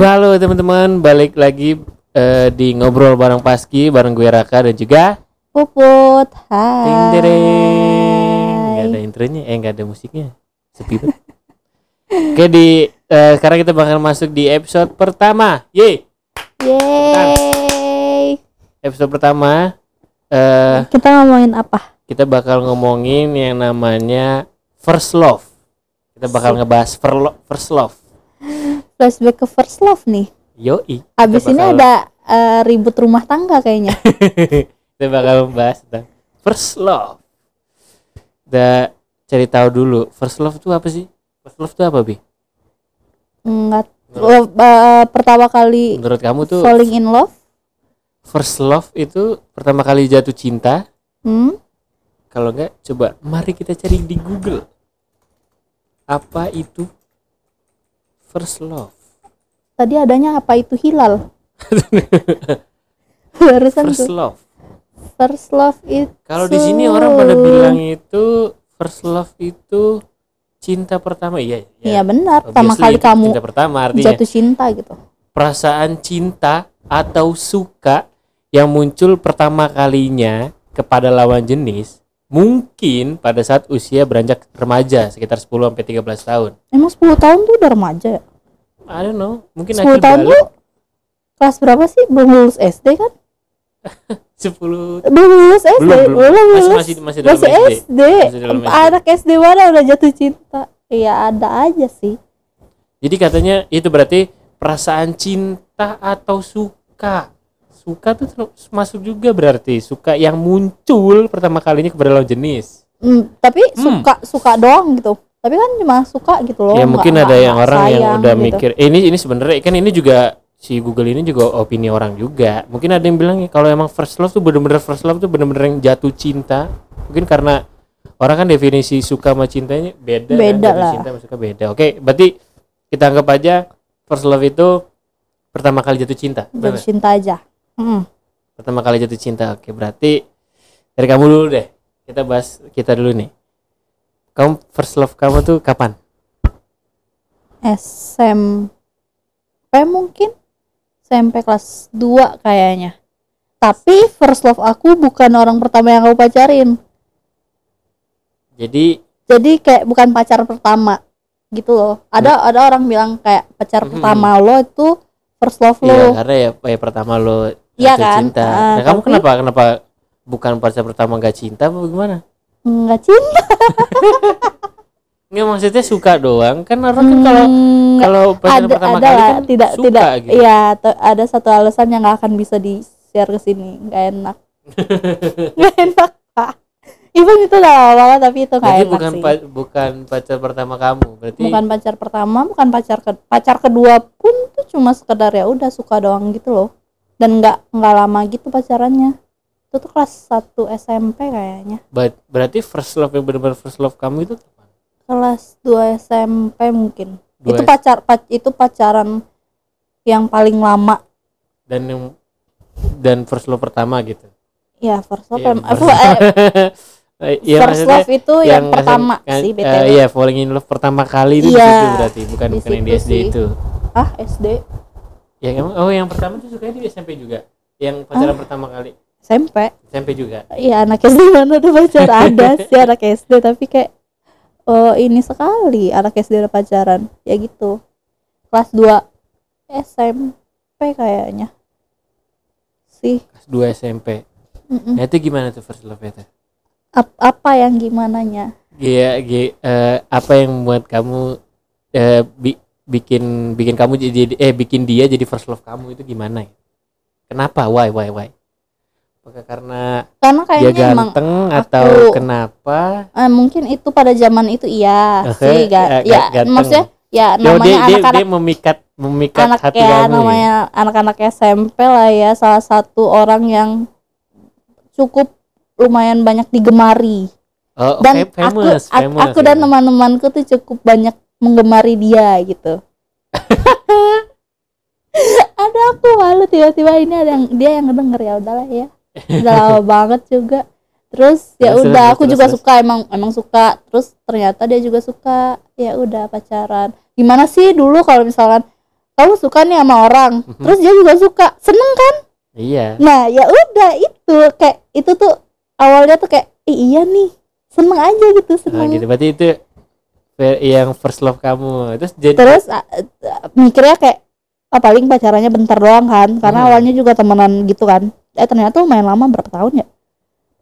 Halo. Teman-teman, balik lagi eh, di ngobrol bareng Paski bareng gue Raka dan juga Puput. Ting Hai. ada intronya, eh nggak ada musiknya, sepi banget. Oke di eh, sekarang kita bakal masuk di episode pertama, ye Yeay. episode pertama eh Kita ngomongin apa? kita bakal ngomongin yang namanya first love. Kita bakal ngebahas first love. Flashback ke first love nih. Yoi. Abis Kita ini bakal- ada eh, ribut rumah tangga kayaknya. kita bakal membahas tentang first love. Udah cari tahu dulu first love itu apa sih? First love itu apa bi? Enggak. Eh, pertama kali Menurut kamu tuh falling in love? first love itu pertama kali jatuh cinta? Hmm? Kalau enggak, coba mari kita cari di Google. Apa itu first love? Tadi adanya apa itu hilal? Barusan First tuh. love. First love itu. Kalau di sini orang pada bilang itu first love itu cinta pertama. Iya, Iya benar. Pertama kali kamu cinta pertama artinya. jatuh cinta gitu. perasaan cinta atau suka yang muncul pertama kalinya kepada lawan jenis mungkin pada saat usia beranjak remaja sekitar 10 sampai 13 tahun. Emang 10 tahun tuh udah remaja ya? I don't know, mungkin 10 aku tahun balik tuh kelas berapa sih? Belum lulus SD kan? 10 Belum lulus SD, belum belum belum masih lulus. masih masih dalam Masih SD. SD. Masih dalam SD. Anak SD mana udah jatuh cinta? Iya ada aja sih. Jadi katanya itu berarti perasaan cinta atau suka. Suka tuh masuk juga berarti suka yang muncul pertama kalinya kepada lawan jenis. Hmm, tapi Hmm. suka suka doang gitu. Tapi kan cuma suka gitu loh. ya mungkin ada yang orang yang sayang udah gitu. mikir eh, ini ini sebenarnya kan ini juga si Google ini juga opini orang juga mungkin ada yang bilang ya, kalau emang first love tuh bener-bener first love tuh bener-bener yang jatuh cinta mungkin karena orang kan definisi suka sama cintanya beda kan, Beda definisi lah. cinta sama suka beda oke berarti kita anggap aja first love itu pertama kali jatuh cinta Jatuh bener? cinta aja. Hmm. pertama kali jatuh cinta oke berarti dari kamu dulu deh kita bahas kita dulu nih kamu first love kamu tuh kapan SMP mungkin SMP kelas 2 kayaknya. Tapi first love aku bukan orang pertama yang aku pacarin. jadi jadi kayak bukan pacar pertama gitu loh ada ada orang bilang kayak pacar Mhm. pertama lo itu first love Iya, lo karena ya, ya pertama lo Iya kan? cinta. Ah, nah, kamu tapi- kenapa kenapa bukan pacar pertama gak cinta apa gimana? nggak cinta Nggak maksudnya suka doang kan orang kan kalau Hmm, kalau pacar ada pertama ada kali kan tidak suka tidak gitu. iya ada satu alasan yang nggak akan bisa di share ke sini nggak enak nggak enak pak even itu udah lama banget tapi itu nggak Berarti enak bukan sih pa- bukan pacar pertama kamu. Berarti bukan pacar pertama bukan pacar ke pacar kedua pun tuh cuma sekedar ya udah suka doang gitu loh dan nggak nggak lama gitu pacarannya itu tuh kelas 1 SMP kayaknya ber- berarti first love yang benar-benar first love kamu itu kapan? kelas 2 SMP mungkin Dua itu S- pacar pac- itu pacaran yang paling lama dan yang dan first love pertama gitu. ya first love Iya, em- first- eh, Eh, iya, first love itu yang, pertama SM sih eh, BTW iya, falling in love pertama kali itu di Iya, situ berarti, bukan di bukan yang di SD sih. itu. ah SD Ya emang oh yang pertama tuh sukanya di SMP juga. Yang pacaran pertama kali SMP SMP juga. Iya anak SD mana ada pacar ada sih anak SD tapi kayak oh ini sekali anak SD ada pacaran ya gitu kelas 2 SMP kayaknya sih Kelas 2 SMP. Mm-mm. Nah, itu gimana tuh first love itu? Ap- apa yang gimana nya Iya, eh, apa yang membuat kamu eh, bi- bikin bikin kamu jadi eh bikin dia jadi first love kamu itu gimana ya? Kenapa? Why why why? Apakah karena karena dia kayaknya emang ganteng atau aku- kenapa? eh, mungkin itu pada zaman itu iya sih ga, eh, ya ganteng. maksudnya ya namanya dia, dia, anak-anak dia memikat memikat anak hati ya kamu. ya? namanya anak-anak SMP lah ya salah satu orang yang cukup lumayan banyak digemari Oh, dan fa- famous, aku ak- famous, aku dan ya. teman-temanku tuh cukup banyak menggemari dia gitu. Ada aku malu tiba-tiba ini ada yang dia yang ngedenger ya udahlah ya. Udah lama banget juga. Terus ya Terus, udah terus, aku terus, juga terus. suka emang emang suka. Terus ternyata dia juga suka. Ya udah pacaran. Gimana sih dulu kalau misalkan kamu suka nih sama orang Mhm. terus dia juga suka. Seneng kan? Iya. Nah ya udah itu kayak itu tuh awalnya tuh kayak "Ih, iya nih seneng aja gitu nah, seneng. gitu. Berarti itu yang first love kamu. Terus jadi terus mikirnya kayak ah, paling pacarannya bentar doang kan karena Hmm. awalnya juga temenan gitu kan. Eh ternyata lumayan lama berapa tahun ya?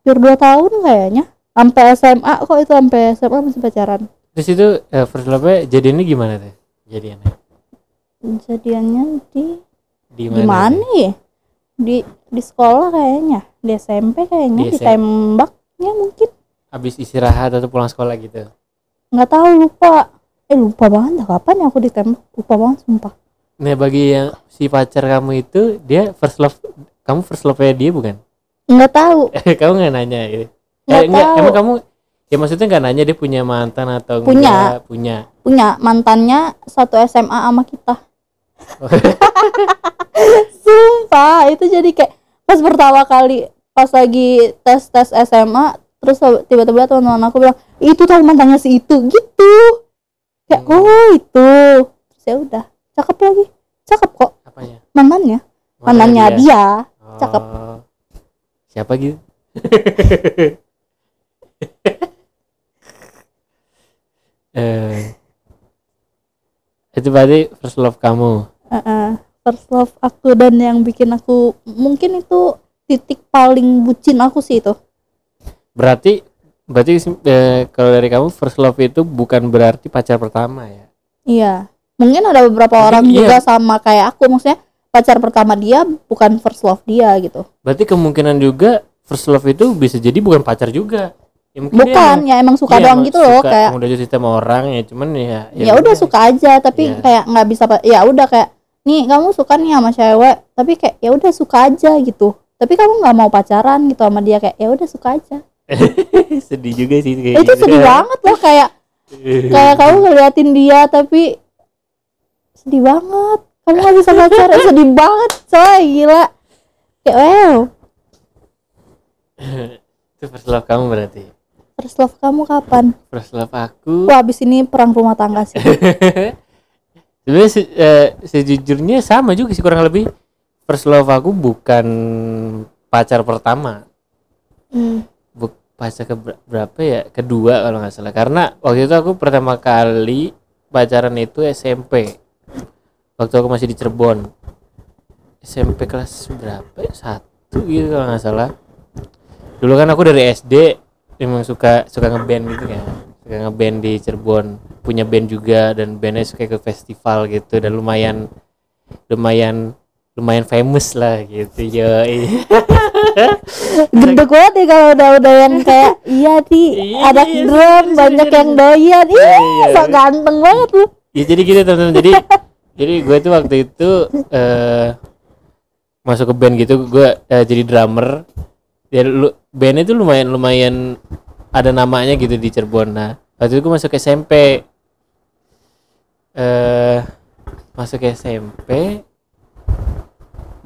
Hampir dua tahun kayaknya. Sampai SMA kok itu sampai SMA masih pacaran. Terus itu eh, first love-nya jadinya gimana tuh? Jadiannya? Jadiannya di di di mana ya? Di di sekolah kayaknya. Di SMP kayaknya Di SMP. ditembaknya mungkin. Habis istirahat atau pulang sekolah gitu nggak tahu lupa. Eh lupa banget dah kapan ya aku ditembak? Lupa banget sumpah. Nah bagi yang si pacar kamu itu dia first love kamu first love-nya dia bukan? Nggak tahu. Kamu nggak nanya gitu. Nggak eh, enggak tahu. emang kamu ya maksudnya nggak nanya dia punya mantan atau Punya. enggak punya. Punya mantannya satu SMA sama kita. Sumpah itu jadi kayak pas pertama kali pas lagi tes tes SMA terus tiba-tiba teman-teman aku bilang itu tahu mantannya si itu gitu. Kayak Hmm. oh itu. Terus ya udah cakep lagi. Cakep kok. Apanya? Mantannya. Mantannya dia, cakep. Oh. siapa gitu eh itu berarti first love kamu? Heeh. first love aku dan yang bikin aku mungkin itu titik paling bucin aku sih itu berarti berarti eh, kalau dari kamu first love itu bukan berarti pacar pertama ya Iya, mungkin ada beberapa Mungkin orang iya. juga sama kayak aku, maksudnya pacar pertama dia bukan first love dia gitu. berarti kemungkinan juga first love itu bisa jadi bukan pacar juga ya, Bukan, ya emang suka dia doang emang gitu loh, suka, kayak emang udah cinta sama orang ya cuman ya ya udah suka aja, tapi Iya. kayak nggak bisa, ya udah kayak nih kamu suka nih sama cewek, tapi kayak ya udah suka aja gitu. Tapi kamu nggak mau pacaran gitu sama dia kayak ya udah suka aja. sedih juga sih kayak itu gitu. sedih banget loh kayak kayak kamu ngeliatin dia tapi sedih banget. Kamu nggak bisa pacaran, sedih banget, coy gila. Kayak wow, itu first love kamu berarti first love kamu kapan? first love aku Wah, abis ini perang rumah tangga sih. sebenarnya se- eh, sejujurnya sama juga sih kurang lebih first love aku bukan pacar pertama Hmm. Buk, pacar ke ber- berapa ya? Kedua kalau nggak salah. Karena waktu itu aku pertama kali pacaran itu SMP waktu aku masih di Cirebon. SMP kelas berapa ya? Satu gitu kalau nggak salah. Dulu kan aku dari SD memang suka suka ngeband gitu kan. Suka ngeband di Cirebon. Punya band juga dan bandnya suka ke festival gitu. Dan lumayan lumayan lumayan famous lah gitu ya Gendek banget ya kalau udah udah yang kayak iya di Iya, ada iya, drum banyak yang doyan. Ih, Iya. sok ganteng banget lu. ya jadi gitu teman-teman. Jadi jadi gue tuh waktu itu eh masuk ke band gitu gue eh, jadi drummer. Ya lu bandnya tuh lumayan lumayan ada namanya gitu di Cirebon. Nah waktu itu gue masuk SMP eh masuk SMP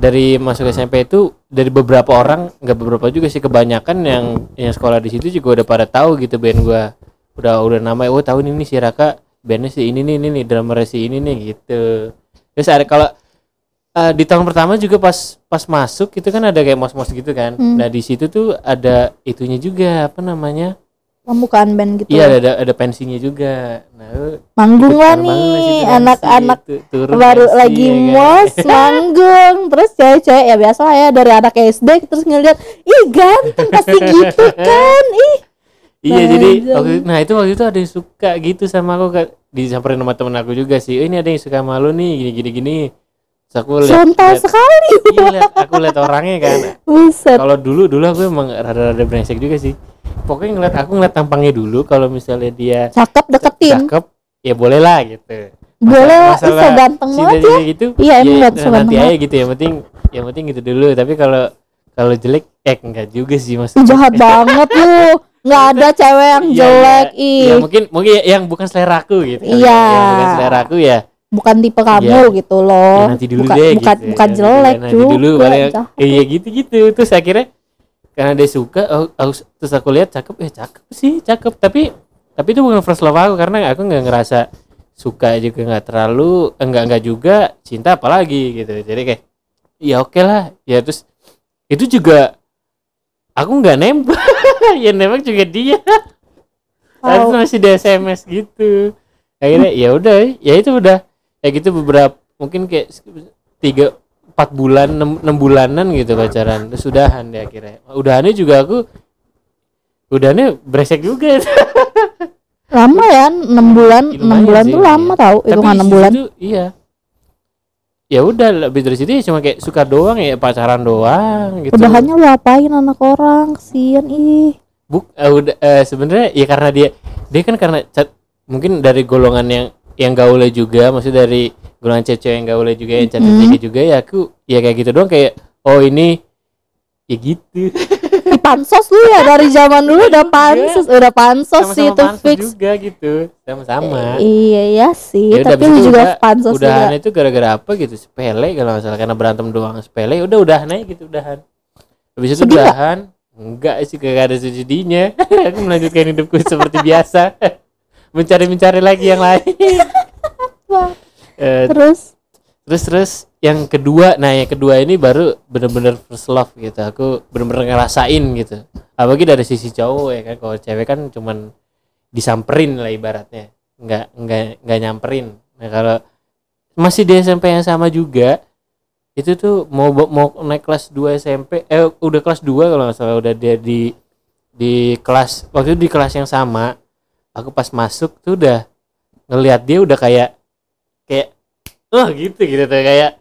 dari masuk SMP itu dari beberapa orang nggak beberapa juga sih kebanyakan yang yang sekolah di situ juga udah pada tahu gitu band gua. Udah udah namanya oh tahu ini nih si Raka bandnya si ini nih ini nih drummer si ini nih gitu. Terus ada kalau eh, di tahun pertama juga pas pas masuk itu kan ada kayak mos-mos gitu kan. Hmm. nah di situ tuh ada itunya juga apa namanya Pembukaan band gitu. iya ada ada pensinya juga nah Manggung lah nih anak-anak turun baru pensi, lagi ya kan. mos manggung terus cewek-cewek ya biasa lah ya dari anak SD terus ngeliat ih ganteng pasti gitu kan ih Iya Nah, jadi jam. waktu nah itu waktu itu ada yang suka gitu sama aku disamperin sama temen aku juga sih. "Oh, ini ada yang suka sama lu nih gini gini gini. Terus aku lihat sekali iya, lihat- aku lihat orangnya kan. Kalau dulu dulu aku emang rada-rada brengsek juga sih. Pokoknya ngeliat aku ngeliat tampangnya dulu kalau misalnya dia cakep deketin cakep ya boleh lah gitu. boleh masalah so ganteng banget ya gitu. Iya, emang so nanti aja gitu ya. Yang penting yang penting gitu dulu. Tapi kalau kalau jelek eh enggak juga sih mas. Jahat banget lu nggak ada cewek yang Iya, jelek iya. ih Ya, mungkin mungkin yang bukan selera aku gitu. Iya. ya. Yang bukan selera aku ya. bukan tipe kamu Iya. gitu loh ya nanti dulu bukan, deh bukan, gitu. bukan Nanti jelek nanti dulu iya gitu-gitu. Terus akhirnya karena dia suka oh, aku- terus aku lihat cakep. Eh cakep sih, cakep. Tapi tapi itu bukan first love aku karena aku nggak ngerasa suka juga nggak terlalu enggak enggak juga cinta apalagi gitu. Jadi kayak ya oke lah. Ya terus itu juga aku nggak nembak. Ya nembak juga dia. Tapi Tahu. masih di SMS gitu. Akhirnya ya udah ya itu udah. Ya gitu beberapa mungkin kayak tiga empat bulan enam, bulanan gitu pacaran. Terus udahan deh akhirnya. Udahannya juga aku udahannya brengsek juga. Lama ya enam bulan enam bulan sih, tuh lama iya. Tapi hitungan enam bulan situ, iya. Ya udah lebih dari situ ya cuma kayak suka doang ya pacaran doang gitu. Udahannya lu apain anak orang? Kesian ih. Buk, eh, udah eh, sebenarnya ya karena dia dia kan karena cat, mungkin dari golongan yang yang gaulnya juga maksudnya dari golongan cewek yang gaulnya juga yang cantik Mhm. juga ya. Aku ya kayak gitu doang kayak oh ini ya gitu. Di pansos lu ya dari zaman dulu udah Juga. pansos udah pansos sih itu pansos fix. juga gitu. Sama-sama. Iya ya sih Ya tapi lu juga udah- pansos udahan juga itu gara-gara apa gitu? Sepele kalau nggak salah karena berantem doang sepele. Udah udahan aja gitu udahan. Habis itu Sedih udahan. Enggak sih gak ada sedihnya aku melanjutkan hidupku seperti biasa. Mencari-mencari lagi yang lain Eh, terus? terus terus. Yang kedua nah yang kedua ini baru bener-bener first love gitu. Aku bener-bener ngerasain gitu. Apalagi dari sisi cowok ya kan. Kalau cewek kan cuman disamperin lah ibaratnya. Nggak nggak nggak nyamperin. Nah kalau masih di SMP yang sama juga itu tuh mau mau naik kelas 2 SMP eh udah kelas 2 kalau nggak salah. Udah dia di di kelas waktu itu di kelas yang sama aku pas masuk tuh udah ngelihat dia udah kayak kayak oh gitu gitu tuh kayak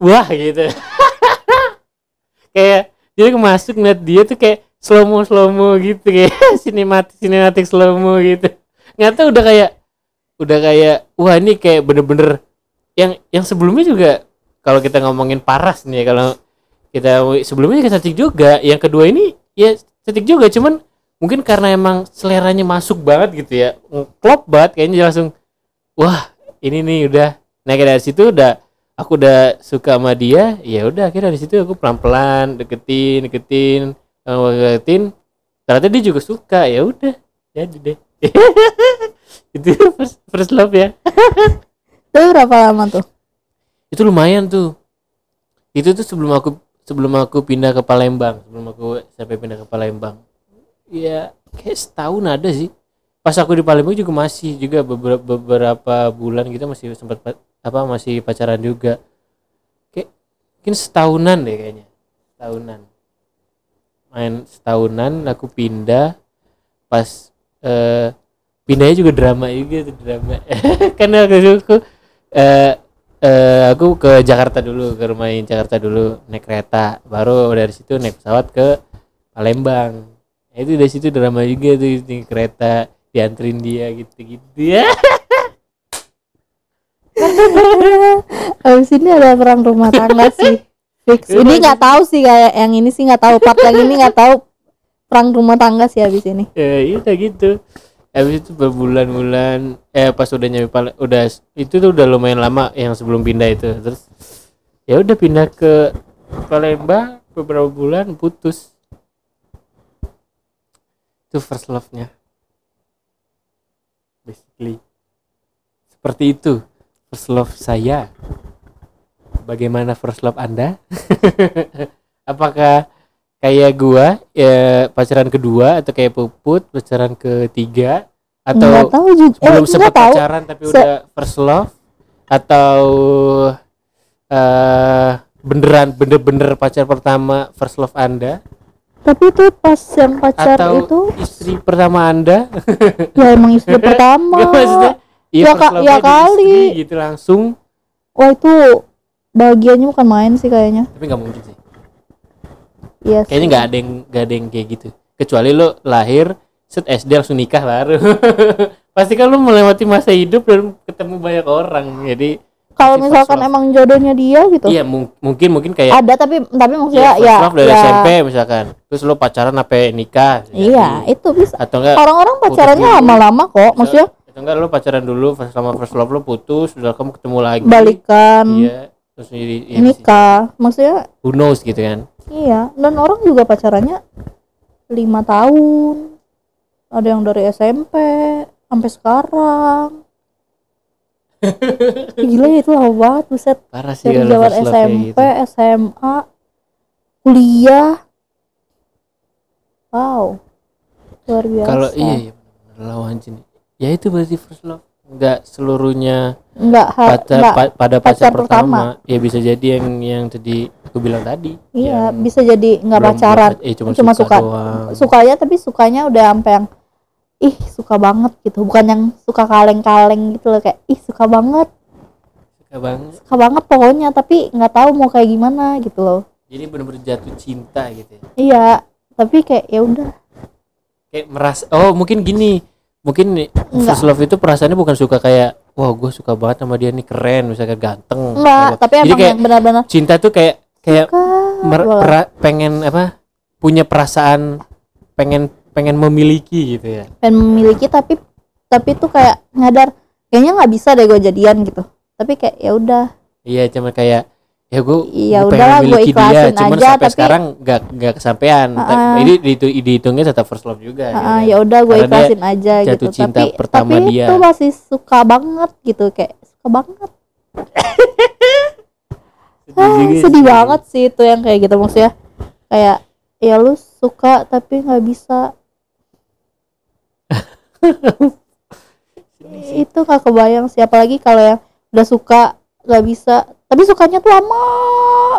wah gitu. Kayak jadi masuk ngeliat dia tuh kayak slow mo slow mo gitu kayak sinematik sinematik slow mo gitu. Nggak tahu udah kayak udah kayak wah ini kayak bener-bener yang yang sebelumnya juga kalau kita ngomongin paras nih kalau kita sebelumnya cantik juga yang kedua ini ya cantik juga cuman mungkin karena emang seleranya masuk banget gitu ya klop banget kayaknya langsung wah ini nih udah nah kayak dari situ udah aku udah suka sama dia ya udah akhirnya dari situ aku pelan pelan deketin deketin deketin. Ternyata dia juga suka ya udah jadi deh. Itu first, first love ya. Itu berapa lama tuh? Itu lumayan tuh. Itu tuh sebelum aku sebelum aku pindah ke Palembang sebelum aku sampai pindah ke Palembang. Ya kayak setahun ada sih pas aku di Palembang juga masih juga beberapa, beberapa bulan gitu masih sempat pa- apa masih pacaran juga. Kayak mungkin setahunan deh kayaknya setahunan. Main setahunan aku pindah pas eh pindahnya juga drama juga drama. Karena aku, aku eh eh, aku ke Jakarta dulu ke rumah Jakarta dulu naik kereta. Baru dari situ naik pesawat ke Palembang. Itu dari situ drama juga tuh di kereta dianterin dia gitu-gitu ya. Abis ini ada perang rumah tangga sih. Fix. Ini nggak tahu sih kayak yang ini sih nggak tahu. Part yang ini nggak tahu perang rumah tangga sih abis ini. Ya iya gitu. Habis itu berbulan-bulan eh pas udah nyampe Pal- udah itu tuh udah lumayan lama yang sebelum pindah itu. Terus ya udah pindah ke Palembang beberapa bulan putus. Itu first love seperti itu first love saya. Bagaimana first love anda? Apakah kayak gua ya pacaran kedua atau kayak puput pacaran ketiga? Nggak atau tahu juga eh, belum nggak sempat tahu. pacaran tapi Se- udah first love? Atau eh beneran bener-bener pacar pertama first love anda tapi itu pas yang pacar atau itu istri pertama anda? Ya emang istri pertama. Nggak, maksudnya iya Ya, Kak, love-nya ya kali. istri gitu langsung. Wah itu bahagianya bukan main sih kayaknya. Tapi nggak mungkin sih. Iya sih. kayaknya nggak ada yang nggak ada yang kayak gitu. Kecuali lo lahir set SD langsung nikah baru. Pasti kan lo melewati masa hidup dan ketemu banyak orang jadi kalau misalkan love. emang jodohnya dia gitu. Iya mung- mungkin mungkin kayak ada tapi tapi maksudnya Iya, first ya love dari ya, SMP misalkan terus lo pacaran sampai nikah iya jadi. itu bisa. Atau enggak orang-orang pacarannya lama-lama kok maksudnya. atau enggak lo pacaran dulu pas sama first love lo putus udah kamu ketemu lagi. Balikan. Iya terus jadi ya, nikah maksudnya who knows gitu kan. Iya dan orang juga pacarannya lima tahun. Ada yang dari SMP sampai sekarang. Gila ya itu lama banget buset. Parah sih dari zaman SMP gitu. SMA kuliah wow luar biasa. Kalau iya iya lawan jenis. Ya itu berarti first love. Nggak seluruhnya nggak pada pa- pada pacar pacar pertama. pertama. ya bisa jadi yang yang tadi aku bilang tadi. Iya bisa jadi nggak pacaran. eh, cuma, cuma suka, suka. doang. sukanya tapi sukanya udah sampai yang ih suka banget gitu. Bukan yang suka kaleng-kaleng gitu loh kayak ih suka banget. Suka banget. Suka banget pokoknya tapi nggak tahu mau kayak gimana gitu loh. Jadi bener-bener jatuh cinta gitu ya? Iya tapi kayak ya udah. Kayak merasa oh mungkin gini. Mungkin nih, first love itu perasaannya bukan suka kayak wah gue suka banget sama dia nih keren misalnya ganteng. Enggak Apa. tapi Jadi emang kayak yang benar-benar cinta tuh kayak kayak mer- pengen apa punya perasaan pengen pengen memiliki gitu ya. Pengen memiliki tapi tapi tuh kayak nyadar kayaknya nggak bisa deh gue jadian gitu. Tapi kayak ya udah. Iya cuma kayak ya gue pengen udahlah, gua memiliki dia ikhlasin cuman aja, sampai tapi- sekarang nggak nggak kesampaian ah. ini dihitung, dihitungnya tetap first love juga kan. ya udah gue ikhlasin aja jatuh gitu cinta tapi pertama tapi dia. itu masih suka banget gitu kayak suka banget Sedih ah, sedih sih. banget sih itu yang kayak gitu maksudnya kayak ya lu suka tapi nggak bisa Sedih itu nggak kebayang sih apalagi kalau yang udah suka nggak bisa tapi sukanya tuh lama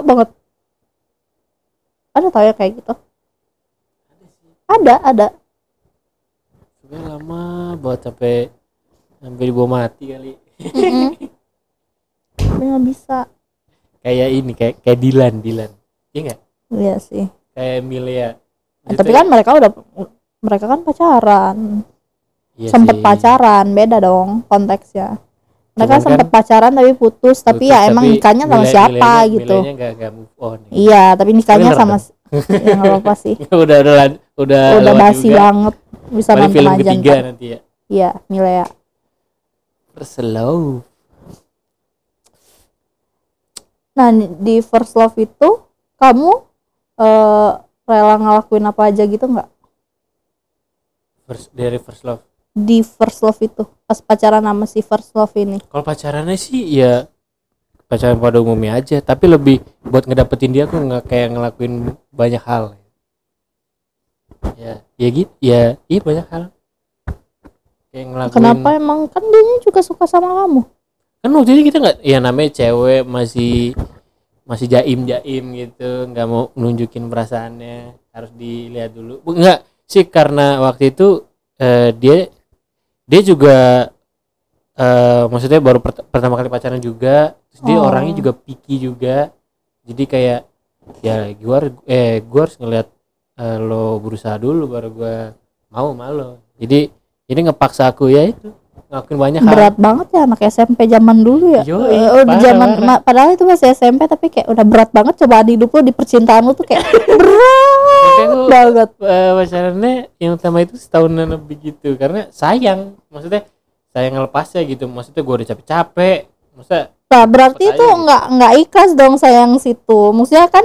banget. Ada tau ya kayak gitu? Ada ada. Suka lama buat sampai sampai dibawa mati kali. Tapi nggak bisa. Kayak ini kayak kayak Dilan Dilan. Iya nggak? Iya sih. Kayak Emilia Eh, tapi kan mereka udah mereka kan pacaran. Iya sempet sih. pacaran beda dong konteksnya mereka Cuman kan sempet pacaran tapi putus tapi Putus, ya emang nikahnya sama milenya- siapa milenya- gitu. move on iya tapi nikahnya sama ya nggak apa sih. Udah udah udah udah basi juga. banget bisa nonton film aja ketiga ntar. nanti ya. Iya Milea first love nah di first love itu kamu eh, rela ngelakuin apa aja gitu nggak? First dari first love di first love itu pas pacaran sama si first love ini. Kalau pacarannya sih ya pacaran pada umumnya aja. Tapi lebih buat ngedapetin dia aku nggak kayak ngelakuin banyak hal. Ya ya gitu ya iya banyak hal. Kayak ngelakuin kenapa emang? Kan dia juga suka sama kamu. Kan waktu itu kita nggak ya namanya cewek masih masih jaim jaim gitu nggak mau nunjukin perasaannya harus dilihat dulu. Bu- nggak sih karena waktu itu eh, dia dia juga eh maksudnya baru pert- pertama kali pacaran juga terus dia Oh. orangnya juga picky juga. Jadi kayak ya gua har- eh gua harus ngeliat eh, lo berusaha dulu baru gua mau sama lo. Jadi jadi ngepaksa aku ya itu ngelakuin banyak hal. Berat banget ya anak SMP zaman dulu ya. Yoi, Eh, udah parah, zaman ma- padahal itu masih SMP tapi kayak udah berat banget. Coba di hidup lu di percintaan lu tuh kayak berat gua- banget. eh, pacarannya yang utama itu setahunan lebih gitu. Karena sayang. Maksudnya sayang ngelepasnya gitu. Maksudnya gue udah capek-capek. Masa nah berarti itu gitu. nggak nggak ikhlas dong sayang situ. Maksudnya kan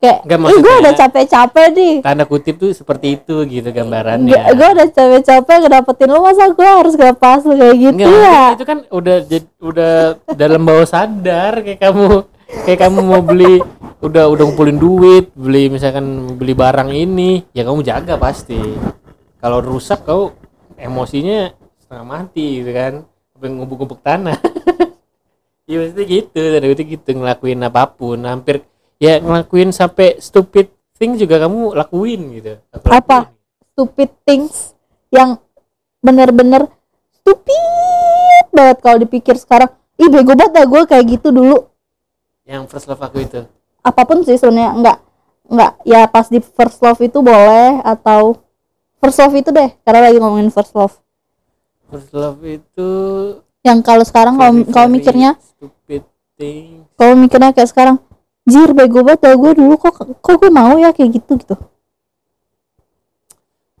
kayak Nggak, ih gue udah capek-capek nih. Tanda kutip tuh seperti itu gitu gambarannya. Gue udah capek-capek ngedapetin lu masa gue harus ngelepas lu kayak gitu Nggak, ya? itu kan udah udah dalam bawah sadar kayak kamu kayak kamu mau beli udah udah ngumpulin duit beli misalkan beli barang ini ya kamu jaga pasti. Kalau rusak kau emosinya setengah mati gitu kan ngubuk-ngubuk tanah. Iya maksudnya gitu tanda kutip gitu ngelakuin apa pun hampir ya ngelakuin sampai stupid thing juga kamu lakuin gitu. Aku Apa? lakuin. stupid things yang bener-bener stupid banget kalau dipikir sekarang. Ih bego banget dah gue kayak gitu dulu. Yang first love aku itu. Apa pun sih sebenarnya nggak nggak ya pas di first love itu boleh atau first love itu deh karena lagi ngomongin first love. First love itu yang kalau sekarang kalau mikirnya stupid thing kalau mikirnya kayak sekarang jir bego banget gue dulu kok kok gue mau ya kayak gitu gitu.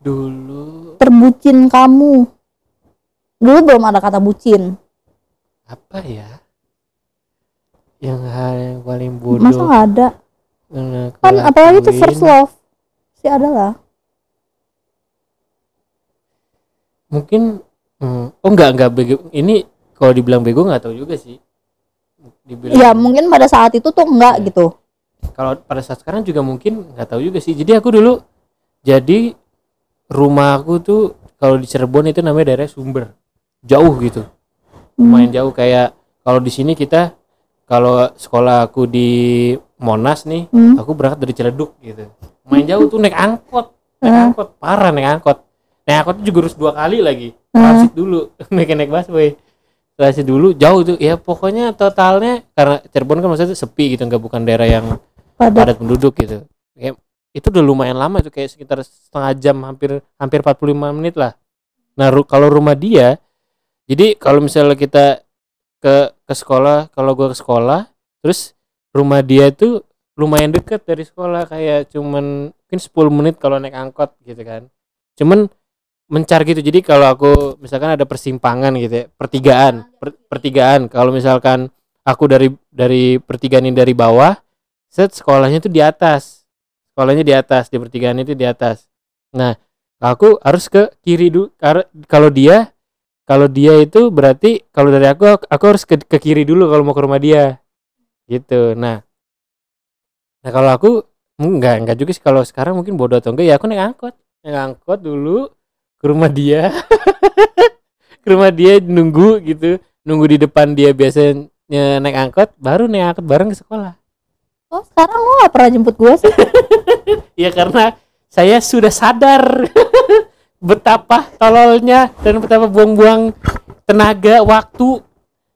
Dulu terbucin kamu. Dulu belum ada kata bucin. Apa ya? Yang hal yang paling masa bodoh nggak ada? Yang aku kan apalagi itu first love. Sih ada lah. Mungkin hmm, oh enggak enggak bego. Ini kalau dibilang bego nggak tahu juga sih dibilang. Ya mungkin pada saat itu tuh enggak Iya. gitu. Kalau pada saat sekarang juga mungkin nggak tahu juga sih. Jadi aku dulu jadi rumah aku tuh kalau di Cirebon itu namanya daerah Sumber. Jauh gitu. Lumayan jauh. Kayak kalau di sini kita kalau sekolah aku di Monas nih Hmm. aku berangkat dari Ciledug gitu. Main jauh tuh naik angkot. Naik Hmm. angkot. Parah naik angkot. Naik angkot juga harus dua kali lagi. Hmm. transit dulu. Naik naik busway transit dulu jauh tuh. Ya pokoknya totalnya karena Cirebon kan maksudnya sepi gitu nggak bukan daerah yang pada padat penduduk gitu. Kayak itu udah lumayan lama itu kayak sekitar setengah jam hampir hampir 45 menit lah. Nah ru- kalau rumah dia jadi kalau misalnya kita ke ke sekolah kalau gua ke sekolah terus rumah dia itu lumayan deket dari sekolah kayak cuman mungkin 10 menit kalau naik angkot gitu kan. Cuman mencar gitu. Jadi kalau aku misalkan ada persimpangan gitu ya pertigaan per- pertigaan. Kalau misalkan aku dari dari pertigaan ini dari bawah set sekolahnya tuh di atas. Sekolahnya di atas di pertigaan itu di atas. Nah aku harus ke kiri dulu kalau dia kalau dia itu berarti kalau dari aku aku harus ke, ke kiri dulu kalau mau ke rumah dia. Gitu. Nah nah kalau aku enggak enggak juga sih. Kalau sekarang mungkin bodoh atau enggak ya aku naik angkot. Naik angkot dulu ke rumah dia. Ke rumah dia nunggu gitu. Nunggu di depan dia biasanya naik angkot baru naik angkot bareng ke sekolah. Oh sekarang lo gak pernah jemput gue sih? Ya karena saya sudah sadar betapa tololnya dan betapa buang-buang tenaga waktu.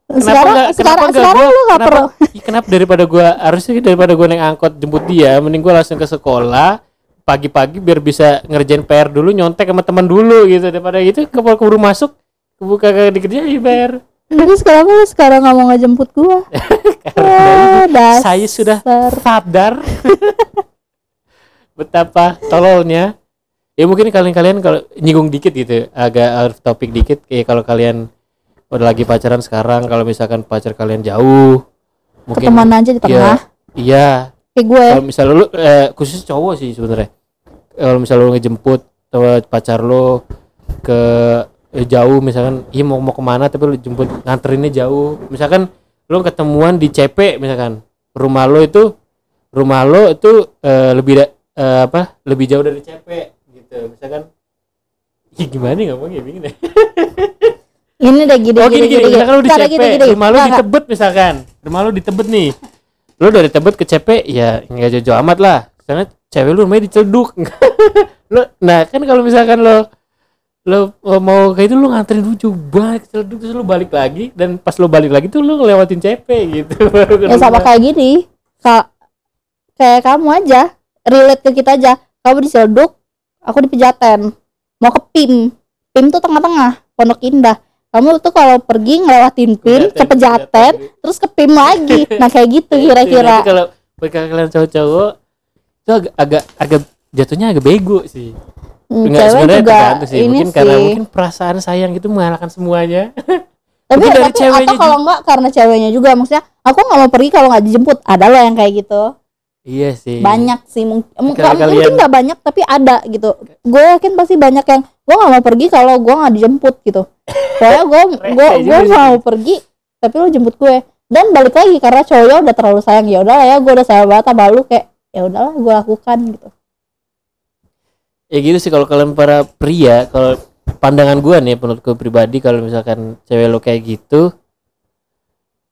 sekarang nggak- sekarang nggak sekarang gua- lo gak kenapa- perlu. Ih, kenapa daripada gua harusnya daripada gua naik angkot jemput dia, mending gua langsung ke sekolah pagi-pagi biar bisa ngerjain PR dulu, nyontek sama teman dulu gitu. Daripada gitu keburu keburu masuk kebuka kagak dikerjain PR. terus kenapa lo sekarang gak mau ngejemput gue Karena dasar. saya sudah sadar. Betapa tololnya. Ya mungkin kalian-kalian kalau nyinggung dikit gitu agak out of topic dikit. Kayak kalau kalian udah lagi pacaran sekarang kalau misalkan pacar kalian jauh mungkin teman aja di tengah? iya kayak gue kalau misalnya lu eh, khusus cowok sih sebenarnya kalau misalnya lu ngejemput pacar lu ke eh, jauh misalkan iya mau mau ke mana tapi lu jemput nganterinnya jauh misalkan lu ketemuan di CP misalkan rumah lo itu rumah lo itu eh, lebih da- eh, apa lebih jauh dari CP gitu misalkan Ih, gimana nih ngomongnya bingung deh. ini deh gini oh gini gini gini, misalkan lu di Cara CP, gini, gini. rumah lu Nggak, di nggak. Tebet misalkan, rumah lu di Tebet nih. Lu dari Tebet ke CP ya nggak jauh-jauh amat lah. Karena cewek lu rumahnya di Celduk. lu nah kan kalau misalkan lo lo lo mau kayak itu lu nganterin jauh banget ke Celduk terus lu balik lagi dan pas lu balik lagi tuh lu ngelewatin CP gitu. baru ya sama kayak gini Ka kayak kamu aja relate ke kita aja kamu di aku di Pejaten mau ke PIM PIM tuh tengah-tengah Pondok Indah kamu tuh kalau pergi ngelewatin PIM ke Pejaten terus ke PIM lagi. Nah kayak gitu Itu, kira-kira. Kalau kalian cowok-cowok itu agak agak agak jatuhnya agak bego sih. Hmm, Enggak cewek sebenarnya juga tergantung sih. ini Mungkin sih. karena mungkin perasaan sayang itu mengalahkan semuanya. tapi, dari tapi atau kalau enggak karena ceweknya juga maksudnya aku nggak mau pergi kalau nggak dijemput. Ada loh yang kayak gitu iya sih. banyak sih mungkin Kalau mungkin kalian- nggak banyak tapi ada gitu. Gue yakin pasti banyak yang gue nggak mau pergi kalau gue nggak dijemput gitu. Soalnya gue gue gue mau pergi tapi lo jemput gue. Dan balik lagi karena cowoknya udah terlalu sayang ya udah ya gue udah sayang banget sama lu kayak ya udahlah gue lakukan gitu. Ya gitu sih kalau kalian para pria kalau pandangan gua nih menurut gua pribadi kalau misalkan cewek lo kayak gitu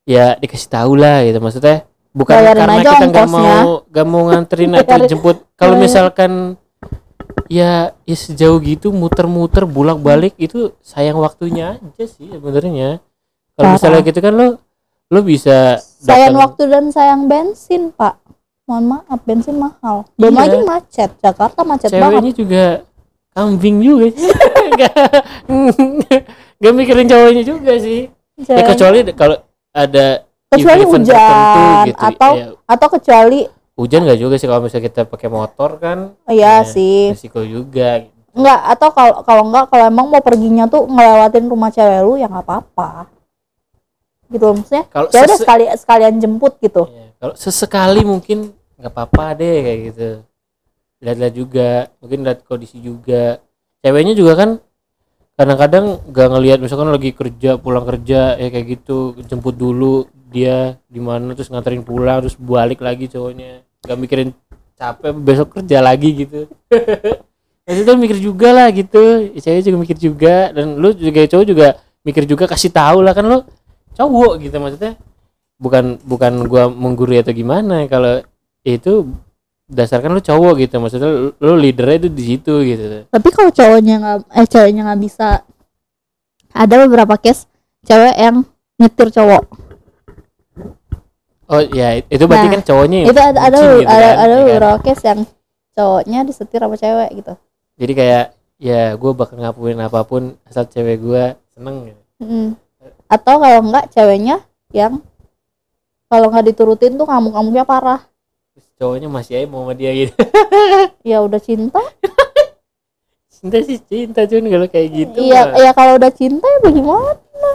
ya dikasih tahu lah gitu. Maksudnya bukan Bayarin karena aja kita nggak mau nggak mau nganterin atau jemput. Kalau misalkan ya ya sejauh gitu muter-muter bolak-balik itu sayang waktunya aja sih sebenarnya. Kalau misalnya gitu kan lo lo bisa sayang datang- waktu dan sayang bensin pak. Mohon maaf bensin mahal. Belum Iya. lagi macet. Jakarta macet banget. ceweknya juga kambing juga. Sih. nggak nggak mikirin cowoknya juga sih. Ya Ceweknya- kecuali kalau ada kecuali event-event hujan tertentu gitu. atau Ya, atau kecuali hujan nggak juga sih kalau misalnya kita pakai motor kan iya Ya, sih risiko juga gitu. Enggak, atau kalau kalau enggak kalau emang mau perginya tuh ngelewatin rumah cewek lu ya nggak apa-apa. Gitu loh, maksudnya. kalau Ya udah sekali sekalian jemput gitu. ya, kalau sesekali mungkin nggak apa-apa deh kayak gitu lihat-lihat juga mungkin lihat kondisi juga ceweknya juga kan kadang-kadang gak ngelihat misalkan lagi kerja pulang kerja ya kayak gitu jemput dulu dia di mana terus nganterin pulang terus balik lagi cowoknya. Gak mikirin capek besok kerja lagi gitu. Maksudnya mikir juga lah gitu. Cewek juga mikir juga dan lu juga cowok juga mikir juga kasih tahu lah kan lu. Cowok gitu maksudnya. Bukan bukan gua menggurui atau gimana kalau itu dasarkan lu cowok gitu. Maksudnya lu, lu leadernya itu di situ gitu. Tapi kalau cowoknya nggak eh ceweknya nggak bisa. Ada beberapa case cewek yang nyetir cowok oh ya itu berarti Nah, kan cowoknya itu ada ada gitu ada, kan, ada ya kan? case yang cowoknya disetir sama cewek gitu. Jadi kayak ya gue bakal ngapuin apa pun asal cewek gue seneng gitu. Mm. atau kalau enggak ceweknya yang kalau nggak diturutin tuh ngamuk-ngamuknya parah. Terus cowoknya masih aja mau sama dia gitu. Ya udah cinta. Cinta sih cinta cuman kalau kayak gitu iya mah. ya kalau udah cinta ya bagaimana?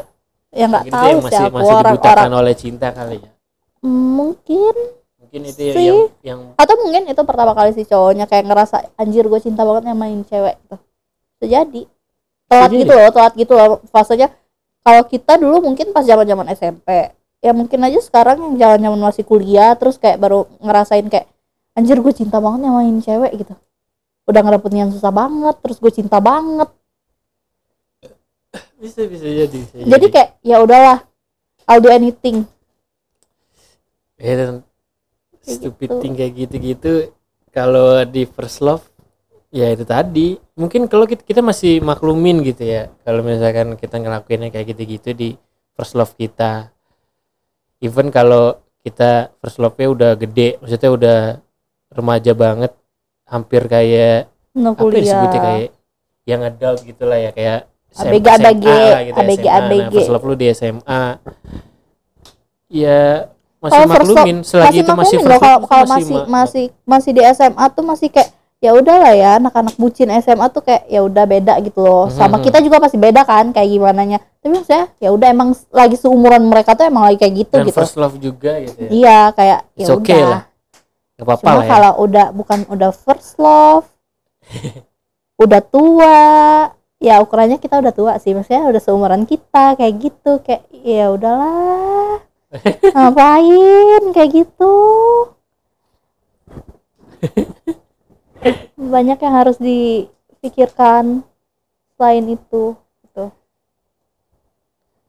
Ya nggak tahu masih siapa masih orang-orang dibutakan oleh cinta kali ya mungkin mungkin itu yang, Sih. yang yang atau mungkin itu pertama kali si cowoknya kayak ngerasa anjir gue cinta banget sama main cewek gitu. Bisa jadi. Telat Bisa gitu loh telat gitu loh. Fasenya kalau kita dulu mungkin pas zaman zaman SMP ya mungkin aja sekarang yang zaman zaman masih kuliah terus kayak baru ngerasain kayak anjir gue cinta banget sama main cewek gitu. Udah ngedapetin yang susah banget terus gue cinta banget. Bisa bisa jadi bisa jadi. kayak ya udahlah I'll do anything ya dan stupid gitu. thing kayak gitu-gitu kalau di first love ya itu tadi mungkin kalau kita, kita masih maklumin gitu ya kalau misalkan kita ngelakuinnya kayak gitu-gitu di first love kita even kalau kita first love-nya udah gede maksudnya udah remaja banget hampir kayak no apa ya disebutnya kayak yang adult gitulah ya kayak ABG, SMA ABG, lah gitu, ABG, SMA. Nah, ABG. first love lu di SMA ya masih Kalau first maklumin selagi itu masih maklumin first loh kalau itu kalau masih masih ma- masih masih di SMA tuh masih kayak ya udahlah ya anak-anak bucin SMA tuh kayak ya udah beda gitu loh. Sama Mhm. kita juga pasti beda kan kayak gimana nya tapi maksudnya ya udah emang lagi seumuran mereka tuh emang lagi kayak gitu dan gitu. first love juga gitu ya. Iya kayak ya It's okay udah. lah. Gak apa-apa cuma lah ya. kalau udah bukan udah first love udah tua ya ukurannya kita udah tua sih. Maksudnya udah seumuran kita kayak gitu kayak ya udahlah ngapain? Kayak gitu. Banyak yang harus dipikirkan selain itu gitu.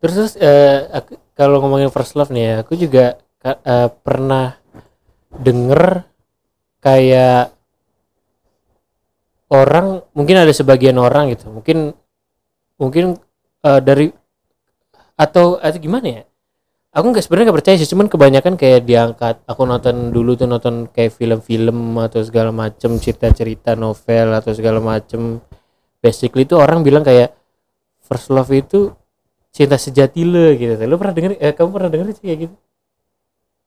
Terus terus aku- kalau ngomongin first love nih ya aku juga eh, pernah denger kayak orang mungkin ada sebagian orang gitu mungkin mungkin eh, dari atau atau gimana ya aku nggak sebenarnya nggak percaya sih cuman kebanyakan kayak diangkat aku nonton dulu tuh nonton kayak film-film atau segala macem cerita-cerita novel atau segala macem. Basically itu orang bilang kayak first love itu cinta sejati lo gitu. Lo pernah denger eh kamu pernah denger sih kayak gitu?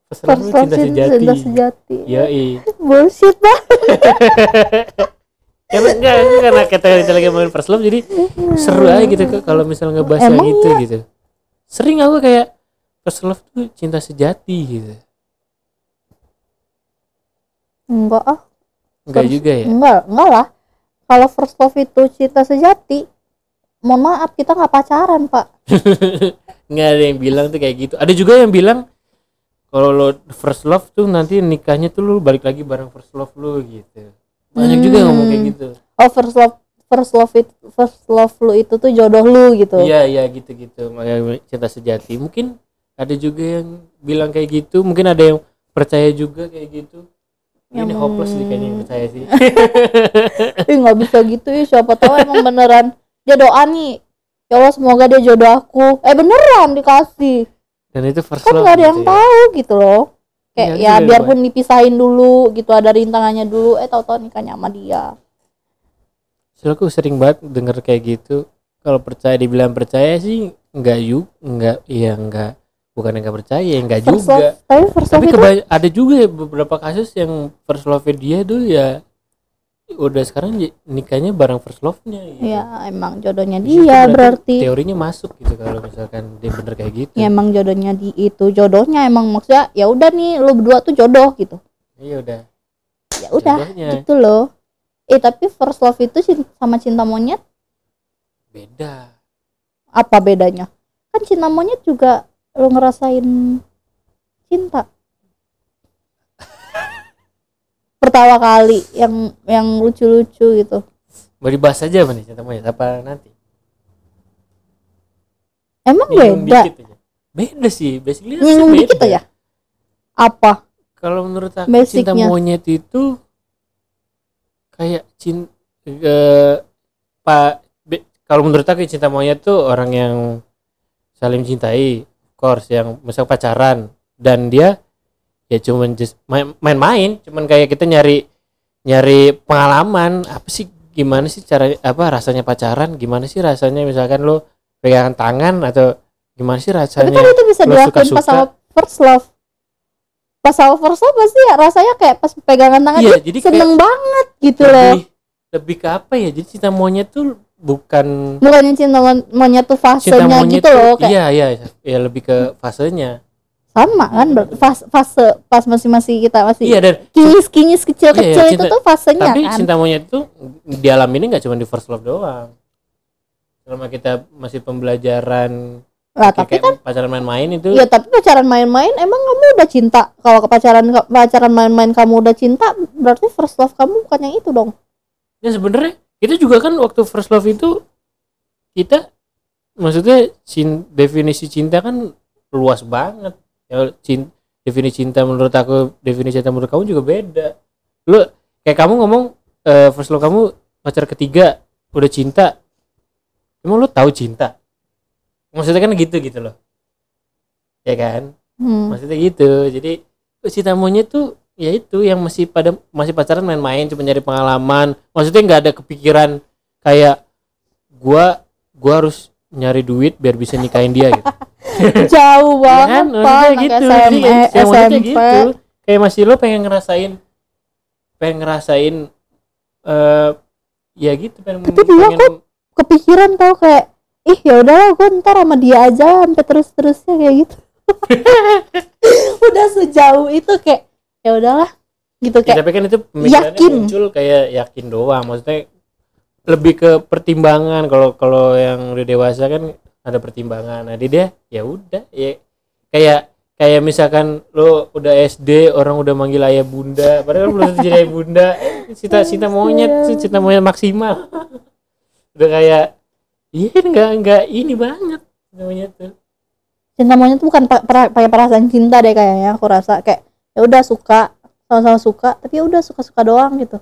First love first love cinta cinta sejati. cinta sejati. Ya bullshit bah karena enggak ini karena kita kita lagi ngomongin first love jadi seru aja gitu kalau misalnya ngebahas yang itu gitu. Sering aku kayak first love tuh cinta sejati gitu. Enggak ah. Enggak First- juga ya? Enggak enggak lah. Kalau first love itu cinta sejati mohon maaf kita nggak pacaran pak. Nggak ada yang bilang tuh kayak gitu. Ada juga yang bilang kalau lo first love tuh nanti nikahnya tuh lu balik lagi bareng first love lu gitu. Banyak juga yang ngomong kayak Hmm. gitu. Oh first love first love it first love lu itu tuh jodoh lu gitu. Iya iya gitu gitu makanya cinta sejati. Mungkin ada juga yang bilang kayak gitu mungkin ada yang percaya juga kayak gitu. Ini Yang- hopeless nih kayaknya yang percaya sih. Ih nggak bisa gitu ya siapa tahu emang beneran. Dia doa nih. Ya Allah semoga dia jodoh aku. Eh beneran dikasih. Dan itu first kan nggak ada yang gitu ya. tahu gitu loh. Kayak Iya ya juga, biarpun dipisahin dulu gitu ada rintangannya dulu. Eh tahu-tahu nikahnya sama dia. Soalnya aku sering banget denger kayak gitu. Kalau percaya dibilang percaya sih enggak yuk enggak iya enggak bukan enggak percaya ya enggak first juga. love. Tapi first love tapi itu ada juga ya beberapa kasus yang first love dia tuh ya udah sekarang j- nikahnya bareng first love-nya gitu. ya emang jodohnya dia berarti teorinya masuk gitu kalau misalkan dia bener kayak gitu. Ya emang jodohnya di itu jodohnya emang maksudnya ya udah nih lu berdua tuh jodoh gitu. Iya udah. Ya udah Jodohnya. gitu loh. Eh tapi first love itu sama cinta monyet? Beda. Apa bedanya? Kan cinta monyet juga lo ngerasain cinta? Pertama kali yang yang lucu-lucu gitu. Mau dibahas aja apa nih cinta monyet? Apa nanti? Emang Nyinggung beda? dikit aja. beda sih basically sih nyinggung dikit beda. aja? Apa? Kalau menurut aku cinta monyet itu kayak cinta eh, pak kalau menurut aku cinta monyet tuh orang yang saling cintai course yang misal pacaran. Dan dia ya cuman main-main. Cuman kayak kita nyari nyari pengalaman. Apa sih gimana sih cara apa rasanya pacaran? Gimana sih rasanya misalkan lo pegangan tangan atau gimana sih tapi rasanya kan itu bisa lo dilakuin pas sama first love. Pas sama first love pasti ya rasanya kayak pas pegangan tangan Iya, jadi seneng banget gitu loh. lebih lebih ke apa ya? Jadi cinta monyet tuh bukan bukannya cinta mon- monyet tuh cinta fasenya monyet gitu loh tuh kayak iya iya ya lebih ke fasenya. Sama kan fase, fase pas masih masih kita masih iya dan kinyis kinyis kecil kecil Iya, iya, itu cinta- tuh fasenya tapi kan. cinta monyet itu dialami ini nggak cuma di first love doang. Selama kita masih pembelajaran lah kayak, tapi kan pacaran main-main itu. Ya tapi pacaran main-main emang kamu udah cinta? Kalau ke pacaran pacaran main-main kamu udah cinta berarti first love kamu bukan yang itu dong? Ya sebenarnya kita juga kan waktu first love itu kita maksudnya definisi cinta kan luas banget. Ya cin, definisi cinta menurut aku definisi cinta menurut kamu juga beda. Lu kayak kamu ngomong eh, first love kamu pacar ketiga udah cinta. Emang lu tahu cinta? Maksudnya kan gitu gitu loh. Ya kan? Hmm. maksudnya gitu. Jadi cinta monyet tuh ya itu yang masih pada masih pacaran main-main cuma nyari pengalaman. Maksudnya nggak ada kepikiran kayak gua gua harus nyari duit biar bisa nikahin dia gitu. Jauh Ya banget kan? pak Maksudnya anak gitu. SM, Jadi kayak eh, cinta monyet tuh SMP gitu. Kayak masih lo pengen ngerasain pengen ngerasain eh ya gitu pengen Tapi dulu pengen kepikiran tau kayak ih ya udahlah gue ntar sama dia aja sampai terus terusnya kayak gitu. Udah sejauh itu kayak ya udahlah gitu Ya, kayak tapi kan itu yakin. muncul kayak yakin doang maksudnya lebih ke pertimbangan. Kalau kalau yang udah dewasa kan ada pertimbangan. Nah di dia ya udah ya. Kayak kayak misalkan lo udah SD orang udah manggil ayah bunda. Padahal kan belum tentu jadi ayah bunda. Eh, cinta cinta monyet sih, cinta monyet maksimal. Udah kayak iya enggak enggak ini banget monyet tuh. Cinta monyet tuh bukan pakai perasaan cinta deh kayaknya aku rasa. Kayak ya udah suka. Sama-sama suka tapi ya udah suka-suka doang gitu.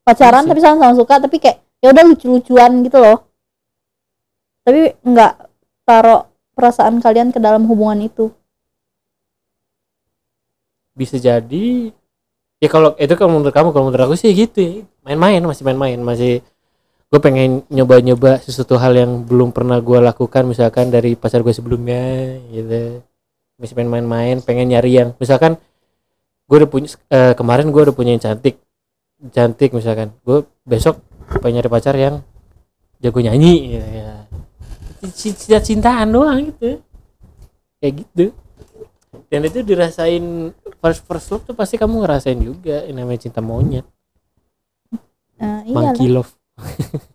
Pacaran Iya tapi sama-sama suka tapi kayak ya udah lucu-lucuan gitu loh. Tapi nggak taruh perasaan kalian ke dalam hubungan itu. Bisa jadi ya kalau itu kalau menurut kamu kalau menurut aku sih gitu ya. Main-main masih main-main masih gue pengen nyoba-nyoba sesuatu hal yang belum pernah gue lakukan misalkan dari pacar gue sebelumnya gitu masih pengen main-main pengen nyari yang misalkan gue udah punya eh, kemarin gue udah punya yang cantik. Cantik misalkan. Gue besok pengen nyari pacar yang jago nyanyi ya, ya. cinta cintaan doang gitu. Kayak gitu. Dan itu dirasain first first love tuh pasti kamu ngerasain juga yang namanya cinta monyet. Nah, monkey love.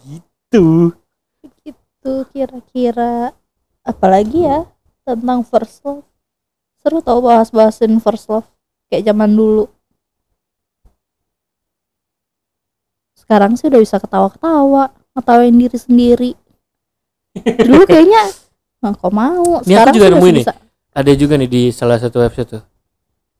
Gitu itu kira-kira apalagi ya tentang first love seru tau bahas-bahasin first love kayak zaman dulu sekarang sih udah bisa ketawa-ketawa ngetawain diri sendiri dulu kayaknya nah, kok mau Ini aku juga sih nemu masih ini. bisa. ada juga nih di salah satu website tuh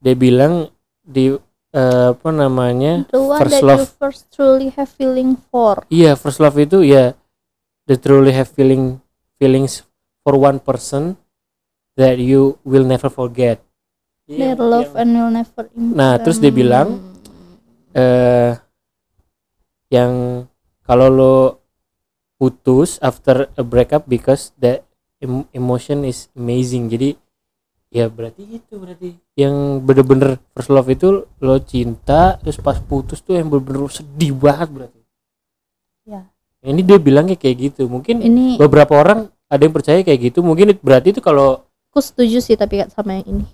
dia bilang di eh, apa namanya the one first that love. you first truly have feeling for iya first love itu ya the truly have feeling feelings for one person that you will never forget Iya, their love yang- and will never end. Nah, terus dia bilang, eh yang kalau lo putus after a breakup because the em- emotion is amazing jadi ya berarti itu berarti yang bener-bener first love itu lo cinta terus pas putus tuh yang bener-bener sedih banget berarti Ya. Ini dia bilangnya kayak gitu. Mungkin ini beberapa orang ada yang percaya kayak gitu. Mungkin berarti itu kalau aku setuju sih tapi sama yang ini.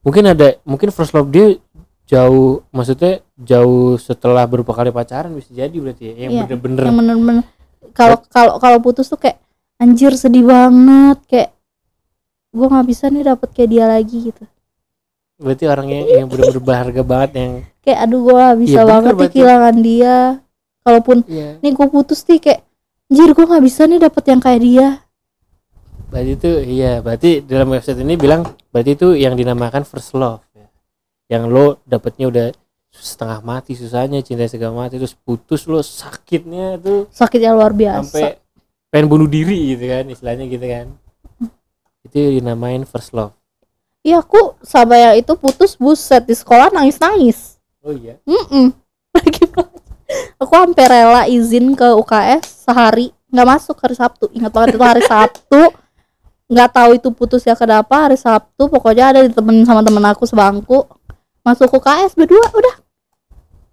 mungkin ada mungkin first love dia jauh maksudnya jauh setelah beberapa kali pacaran bisa jadi berarti ya yang Iya, bener-bener. yang bener-bener. Kalau kalau kalau putus tuh kayak anjir sedih banget kayak gue nggak bisa nih dapet kayak dia lagi gitu. Berarti orangnya yang bener-bener berharga banget yang kayak aduh gue gak bisa Iya, bener banget kehilangan dia kalaupun ya nih gue putus nih kayak anjir gue nggak bisa nih dapet yang kayak dia. Berarti itu iya berarti dalam website ini bilang berarti itu yang dinamakan first love ya. yang lo dapetnya udah setengah mati susahnya cinta segala mati terus putus lo sakitnya tuh sakitnya luar biasa. sampai pengen bunuh diri gitu kan istilahnya gitu kan. Itu dinamain first love. Iya aku sama yang itu putus buset di sekolah nangis nangis oh iya? Mm belajar. Aku sampai rela izin ke UKS sehari. Nggak masuk hari Sabtu. Ingat banget itu hari Sabtu. Nggak tahu itu putusnya kenapa. Hari Sabtu pokoknya ada ditemenin sama temen aku sebangku. Masuk UKS berdua udah.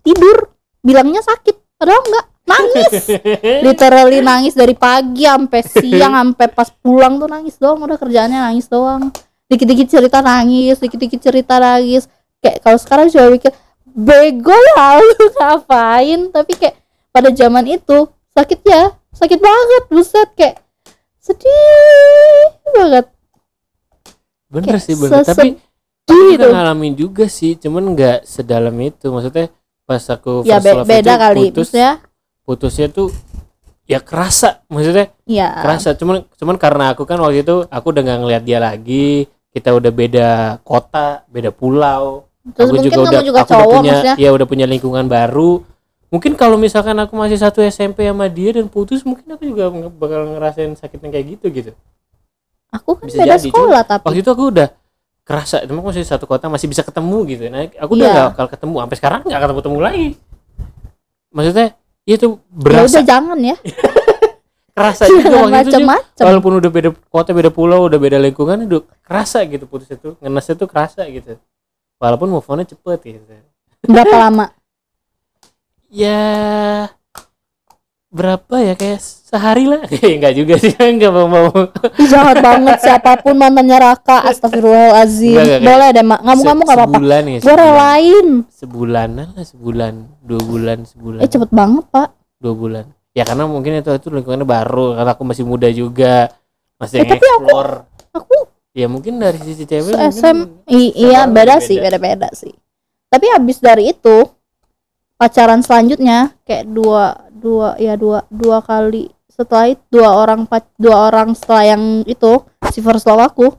Tidur. Bilangnya sakit. Padahal enggak nangis. Literally nangis dari pagi sampai siang sampai pas pulang tuh nangis doang. Udah kerjaannya nangis doang. Dikit-dikit cerita nangis dikit-dikit cerita nangis. Kayak kalau sekarang coba mikir bego lah lu ngapain? Tapi kayak pada zaman itu sakit ya sakit banget buset kayak sedih banget. Bener Kayak sih bener. Tapi aku itu. ngalamin juga sih cuman nggak sedalam itu. Maksudnya pas aku ya be- love beda itu kali putus maksudnya. putusnya tuh ya kerasa maksudnya ya kerasa. Cuman cuman karena aku kan waktu itu aku udah nggak ngeliat dia lagi kita udah beda kota beda pulau terus aku mungkin juga kamu udah juga aku udah cowok punya maksudnya. ya udah punya lingkungan baru. Mungkin kalau misalkan aku masih satu SMP sama dia dan putus mungkin aku juga bakal ngerasain sakitnya kayak gitu gitu. Aku kan bisa beda jadi, sekolah tapi waktu itu aku udah kerasa emang masih satu kota masih bisa ketemu gitu. Nah aku udah Iya. gak bakal ketemu sampai sekarang nggak ketemu ketemu lagi. Maksudnya ya itu ya berasa udah jangan ya. Kerasa juga jangan waktu itu juga. walaupun udah beda kota beda pulau udah beda lingkungan udah kerasa gitu putus itu ngenes itu kerasa gitu walaupun move onnya cepet gitu berapa lama? Ya berapa ya? Kayak sehari lah. Kayak enggak juga sih enggak mau mau jahat banget. Siapa pun mantannya Raka astagfirullahalazim Enggak, enggak, boleh deh mak ngamuk-ngamuk gak apa-apa. Sebulan ya gue sebulan. relain. Sebulanan lah sebulan. Dua bulan sebulan. Eh cepet banget pak. Dua bulan. Ya karena mungkin itu itu lingkungannya baru. Karena aku masih muda juga. Masih Eh, tapi aku- aku ya mungkin dari sisi cewek mungkin SM iya beda beda. sih beda-beda sih. Tapi habis dari itu pacaran selanjutnya kayak dua dua ya dua dua kali setelah itu dua orang dua orang setelah yang itu si first love aku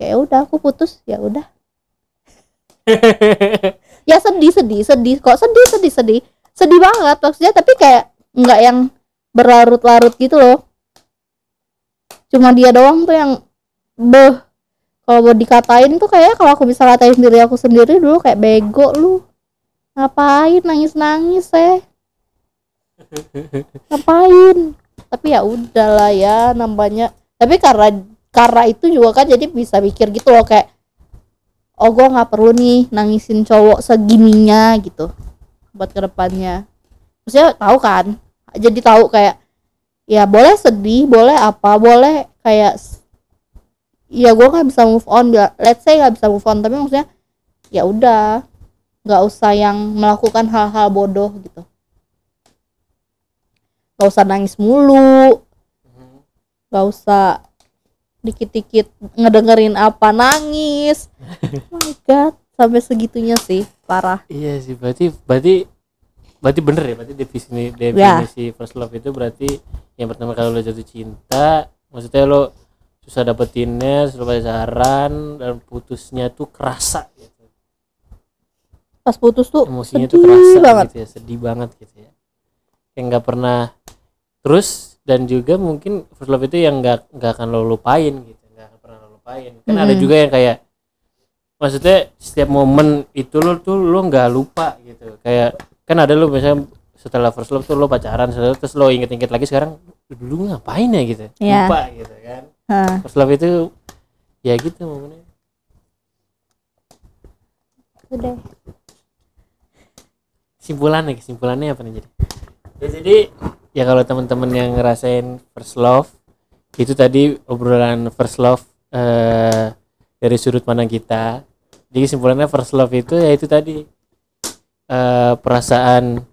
kayak udah aku putus ya udah. Ya sedih sedih sedih kok sedih sedih sedih. Sedih banget maksudnya tapi kayak nggak yang berlarut-larut gitu loh. Cuma dia doang tuh yang beh kalau mau dikatain tuh kayak kalau aku bisa katain diri aku sendiri dulu kayak bego lu. Ngapain nangis nangis eh? Ngapain? Tapi ya udahlah ya nambahnya tapi karena karena itu juga kan jadi bisa mikir gitu loh kayak oh gue nggak perlu nih nangisin cowok segininya gitu. Buat ke depannya maksudnya tahu kan? Jadi tahu kayak ya boleh sedih boleh apa boleh kayak ya gue nggak bisa move on bila- let's say nggak bisa move on tapi maksudnya ya udah. Nggak usah yang melakukan hal-hal bodoh gitu. Nggak usah nangis mulu. Nggak usah dikit-dikit ngedengerin apa nangis. Oh my god sampai segitunya sih parah. Iya sih, berarti berarti berarti bener ya, berarti definisi definisi first love itu berarti yang pertama kali lo jatuh cinta, maksudnya lo susah dapetinnya, susah pacaran dan putusnya tuh kerasa gitu. pas putus tuh Emosinya sedih tuh kerasa banget gitu ya, sedih banget gitu ya. Kayak nggak pernah terus dan juga mungkin first love itu yang nggak nggak akan lo lupain gitu, nggak akan pernah lo lupain. Kan ada Mm-mm. juga yang kayak maksudnya setiap momen itu lo tuh lo nggak lupa gitu kayak kan ada lo misalnya setelah first love tuh lo pacaran setelah- terus lo inget-inget lagi sekarang dulu ngapain ya gitu Iya. lupa gitu kan Hah, first love itu ya gitu momennya udah. Kesimpulannya kesimpulannya apa nih jadi? Ya jadi ya kalau teman-teman yang ngerasain first love itu tadi obrolan first love eh, dari sudut pandang kita. Jadi kesimpulannya first love itu ya itu tadi eh, perasaan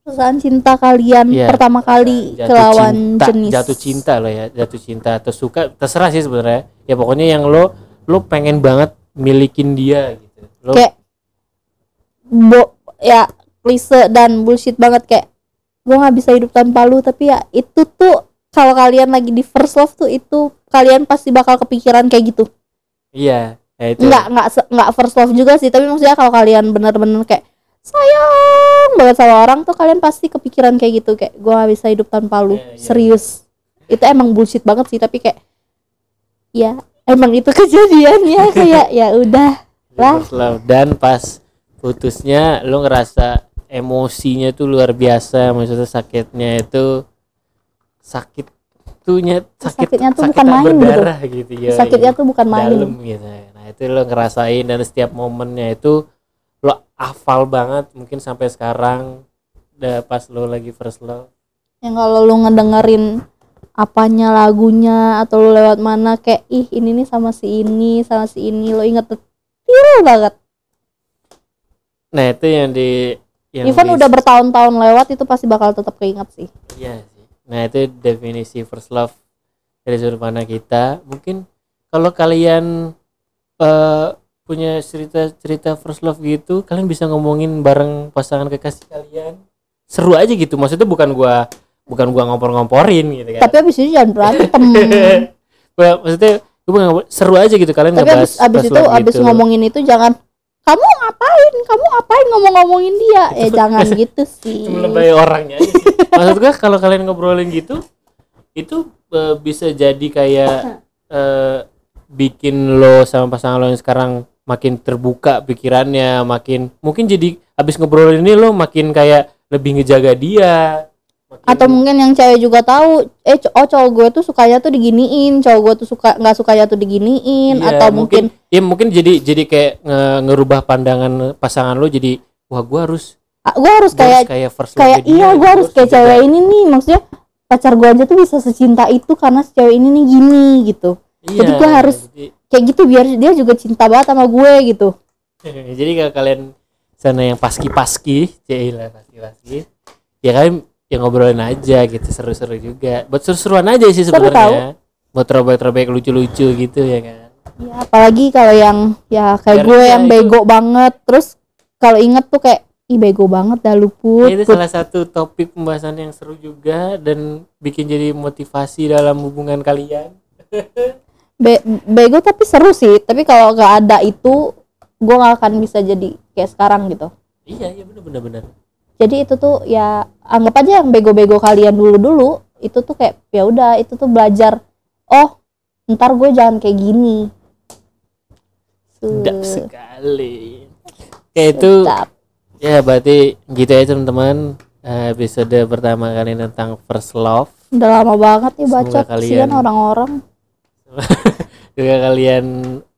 perasaan cinta kalian Iya, pertama kali jatuh ke lawan cinta, jenis. jatuh cinta lo ya jatuh cinta atau suka terserah sih sebenarnya. Ya pokoknya yang lo lo pengen banget milikin dia gitu. Lo kayak bo ya klise dan bullshit banget kayak gue nggak bisa hidup tanpa lu. Tapi ya itu tuh kalau kalian lagi di first love tuh itu kalian pasti bakal kepikiran kayak gitu. Iya ya itu. Nggak nggak nggak first love juga sih. Tapi maksudnya kalau kalian bener-bener kayak sayang banget sama orang tuh kalian pasti kepikiran kayak gitu kayak gue nggak bisa hidup tanpa lu Iya, iya. serius itu emang bullshit banget sih tapi kayak ya emang itu kejadiannya kayak ya udah lah. Dan pas putusnya lo ngerasa emosinya tuh luar biasa maksudnya sakitnya itu sakit tuhnya sakit Sakitnya tuh sakit bukan main gitu. berdarah gitu, ya sakitnya tuh bukan main dalam gitu nah itu lo ngerasain dan setiap momennya itu lo hafal banget mungkin sampai sekarang udah pas lo lagi first love yang kalau lu ngedengerin apanya lagunya atau lu lewat mana kayak ih ini nih sama si ini sama si ini lo inget detail banget nah itu yang di yang even di- udah bertahun-tahun lewat itu pasti bakal tetap keinget sih Iya sih. Nah itu definisi first love dari sudut pandang kita. Mungkin kalau kalian eh punya cerita-cerita first love gitu, kalian bisa ngomongin bareng pasangan kekasih kalian. Seru aja gitu. Maksudnya bukan gua bukan gua ngompor-ngomporin gitu kan. tapi abis itu jangan berantem Gua- maksudnya gua ngompor- seru aja gitu kalian tapi abis, abis itu abis gitu. ngomongin itu jangan kamu ngapain kamu ngapain ngomong-ngomongin dia eh jangan gitu sih lebay orangnya. Maksud gua kalau kalian ngobrolin gitu itu eh, bisa jadi kayak eh, bikin lo sama pasangan lo yang sekarang makin terbuka pikirannya, makin mungkin jadi abis ngobrolin ini lo makin kayak lebih ngejaga dia. Makin- atau mungkin yang cewek juga tahu eh oh cowok gue tuh sukanya tuh diginiin cowok gue tuh suka nggak sukanya tuh diginiin Iya, atau mungkin, ya mungkin jadi jadi kayak nge- ngerubah pandangan pasangan lo jadi wah gua harus ah, gue harus gua kayak harus kayak first kayak dia, iya gue gua harus kayak cewek ini nih maksudnya pacar gue aja tuh bisa secinta itu karena si cewek ini nih gini gitu Iya, Jadi gua harus- jadi- kayak gitu biar dia juga cinta banget sama gue gitu jadi kalau kalian sana yang paski-paski, lah paski-paski, ya kalian yang ngobrolin aja gitu seru-seru juga. Buat seru-seruan aja sih sebenarnya. Buat throwback-throwback lucu-lucu gitu ya kan. ya apalagi kalau yang ya kayak Biar gue yang itu- bego banget terus kalau inget tuh kayak ih bego banget dah lu put, Ya, itu put. salah satu topik pembahasan yang seru juga dan bikin jadi motivasi dalam hubungan kalian. Be- bego tapi seru sih. Tapi kalau nggak ada itu gue nggak akan bisa jadi kayak sekarang gitu. Iya, iya bener bener bener. jadi itu tuh ya anggap aja yang bego-bego kalian dulu dulu itu tuh kayak ya udah itu tuh belajar oh ntar gue jangan kayak gini. Sedap Se- sekali. Kayak itu ya berarti gitu ya teman-teman. Eh, episode pertama kali tentang first love. udah lama banget nih baca kalian- orang-orang juga kalian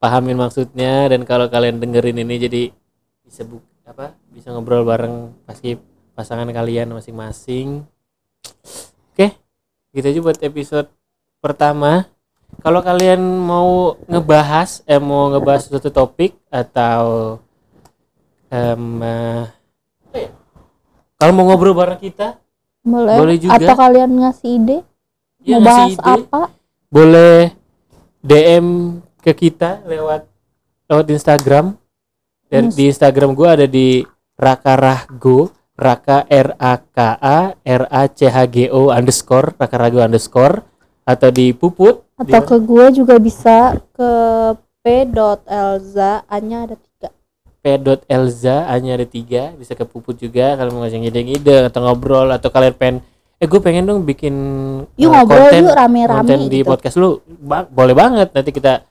pahamin maksudnya dan kalau kalian dengerin ini jadi bisa bu apa bisa ngobrol bareng pasti pasangan kalian masing-masing. Oke gitu aja buat episode pertama. Kalau kalian mau ngebahas eh mau ngebahas suatu topik atau apa ya? kalau mau ngobrol bareng kita boleh, Boleh juga. atau kalian ngasih ide? Ya mau bahas ide. apa? Boleh DM ke kita lewat lewat Instagram. Dan Yes. di Instagram gua ada di Raka Rahgo Raka R A K A R A C H G O underscore Raka Rahgo underscore atau di Puput. Atau ke gue juga bisa ke p.elza anya ada tiga. P.elza hanya ada tiga bisa ke Puput juga kalau mau ngasih ide-ide atau ngobrol atau kalian pengen eh gue pengen dong bikin yuk eh, ngobrol konten yuk rame-rame konten di gitu. podcast lu. Ba- boleh banget. Nanti kita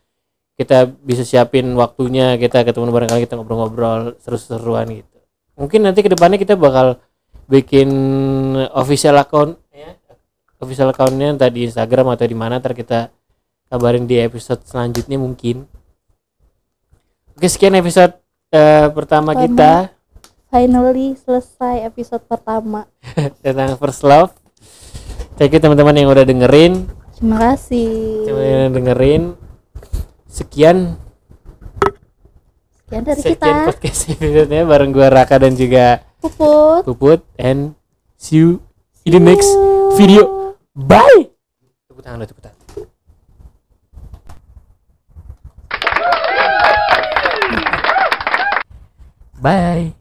kita bisa siapin waktunya kita ketemu bareng kali kita ngobrol-ngobrol seru-seruan gitu. Mungkin nanti ke depannya kita bakal bikin official account ya. Official accountnya entah di Instagram atau di mana ntar kita kabarin di episode selanjutnya mungkin. Oke sekian episode eh, pertama Pertama. kita. Finally selesai episode pertama. Tentang first love thank you teman-teman yang udah dengerin. Terima kasih. Teman-teman yang dengerin. Sekian. Sekian dari sekian kita. podcast episode-nya bareng gua Raka dan juga puput. Puput. And see you in the next video. Bye! Tepuk tangan tepuk tangan. Bye